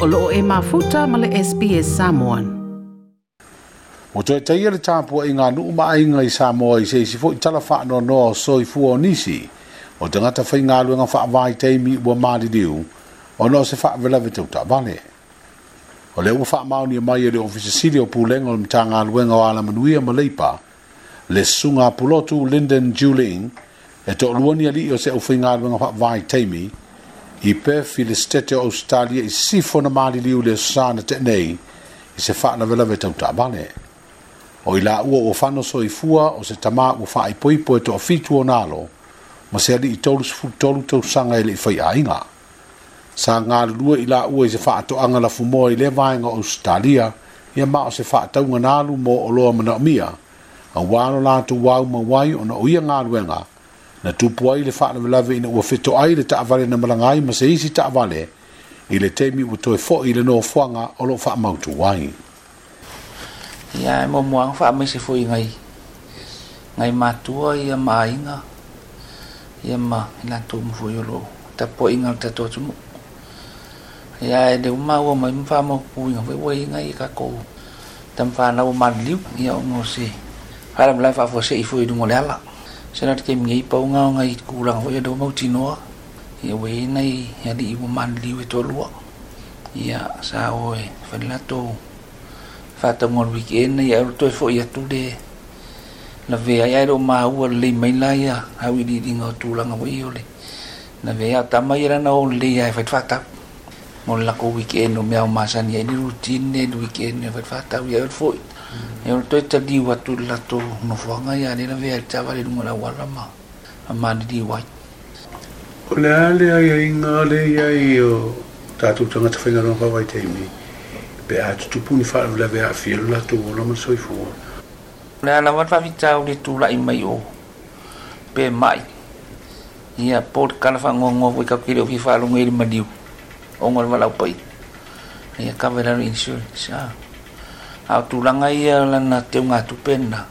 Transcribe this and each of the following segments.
o loo e mafuta ma le SPS Samoan. Mo toi taia ele tāpua i ngā nuu ma ainga i Samoa i se fo i tala wha no no soi fua o nisi o te ngata whai ngā luenga wha vai teimi ua māri o no se wha vela tau vale. O le ua wha e a mai e le ofisa siri o pūlenga o le mta ngā luenga o ala manuia ma leipa le sunga pulotu Linden Juling e to luani ali o se au whai ngā luenga wha vai teimi i pe filistete o australia i sifo na maliliu le sa na tenei i se faa na vela ve tau tabane. O i la ua o fano so i fua o se tama ua faa i poipo e to fitu o nalo ma se ali i tolu sifu tolu tau sanga ele i fai a inga. Sa ngā lua i la ua i se faa to anga la fumoa i le vaenga o australia i ma o se faa taunga nalu mo o loa mana o mia a wano la tu wau ma wai o na uia ngā luenga na tupu ai le faalavelave ina ua feto ai le taavale na malaga ai ma se isi taavale, i le taimi ua toe foʻi i le nofoaga o loo faamautū ai. Ia e muamuaga faamaise foʻi gai gai matua ia maaiga ia ma i latou ma foʻi o loo tapoʻiga o le tatou atunuu ia e le uma ua mai ma faamaupuiga foʻi ua iga i kakou tamafānau maliliu ia o gose faalavelave faafuaseʻi foʻi i luga o le ala sẽ đặt cái nghĩ bao ngao ngay cú lăng với đồ mau chín nó thì với nay nhà đi bu man liu cho lúa. Dạ à, sao rồi phần lá tô và tầm ngon kiến này ở tôi phụ ya tu đê là về ai ai đâu mà u lên mấy lai à, hao đi đi ngồi tu lăng với yêu đi là về ya tắm mấy ra nó đi ai phải phát tập một là cô weekend nó mèo mà sàn vậy đi routine nên weekend phải phát tập ya phụ fo ia ero toi ta di watu lato no fuanga ia ni na vea i tawa le runga la wala ma. A mani di wai. O le ai ai ngā le ai o tātou tangata whainga ronga wai teimi. Pe a tutupu ni whaare la vea whia la tu o lama soi fua. Le ala wat favi tau le tu lai mai o. Pe mai. Ia pot kala fa ngongo wi ka kiri o fi fa lunga ili madiu. O ngol wala pai. Ia ka vera insurance. Ah. Au tu langa ia lana te unga tu pena.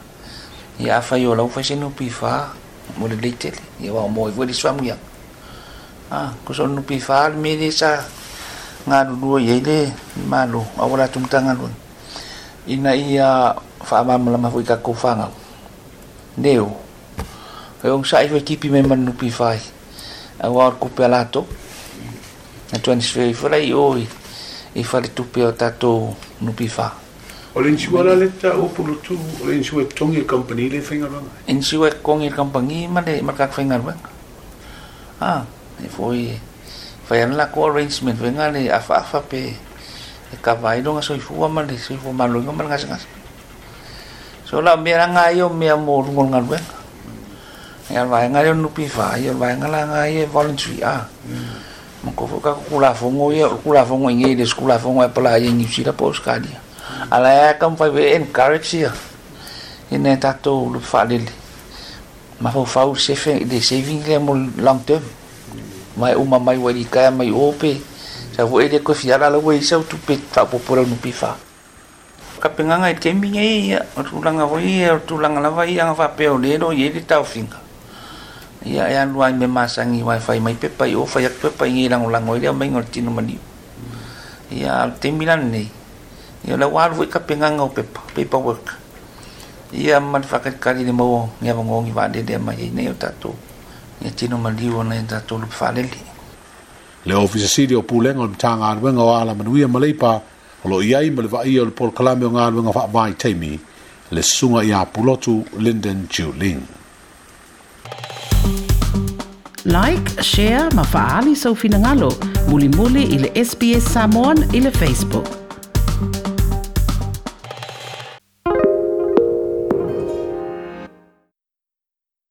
Ia afa yo lau fa sinu pi fa. Mo le leitele. Ia wa mo i vodi swamu ia. Ah, ko so nu pi fa me de sa ngā rurua i eile malu awara tumtanga lun ina ia whaamama lama fui ka kofanga neo e ong sa iwe kipi me manu pi whai a wawar kupe alato na transfer i wharai oi i whare tupe o tato nupi wha O le insiwa la leta o pulu tu, o le insiwa tongi company le whainga ronga. insiwe kongi kampangi ma le makak whaingar wang ah e foi fai ana la ko arrangement venga le afa afa pe. E ka vai donga soi fu ma le soi fu ma lo nga ngas ngas so la me nga yo me mo ngol ngal we ya vai nga yo nu pi fa yo vai nga la nga ye voluntary a mo ko ka ku la fo ngo ye ku la fo ngo ngi de ku la fo ngo pa la ye ni si la pos ka dia ala ka mfa ve encourage ia ina tatou le faalele ma faufau sefe le saving le mo long term mai uma mai wali kaya mai ope sa vo ele ko fiara la wei sa tu pe fa popora no pifa ka penganga it kemi nge ia tulanga vo ia tulanga la vai anga fa peo le no ye di tau finga ia ia luai me masangi wifi mai pepa i ofa ia pepa ngi lango lango ia mai ngor tino mani ia temilan nei ya la war voi ka penga ngau pe paperwork ia man fa ka kali le mo ngia ngongi va de de mai nei o tatu ia tino maliu ona e tatou lupe faaleli Le ofisa siri o pūlenga o le mtanga aruenga o ala manuia maleipa o lo iai ma le vai o le pol kalame o ngā aruenga wha vai teimi le sunga i a pulotu Linden Juling. Like, share, ma faali sau finangalo. Muli muli i le SBS Samoan i le Facebook.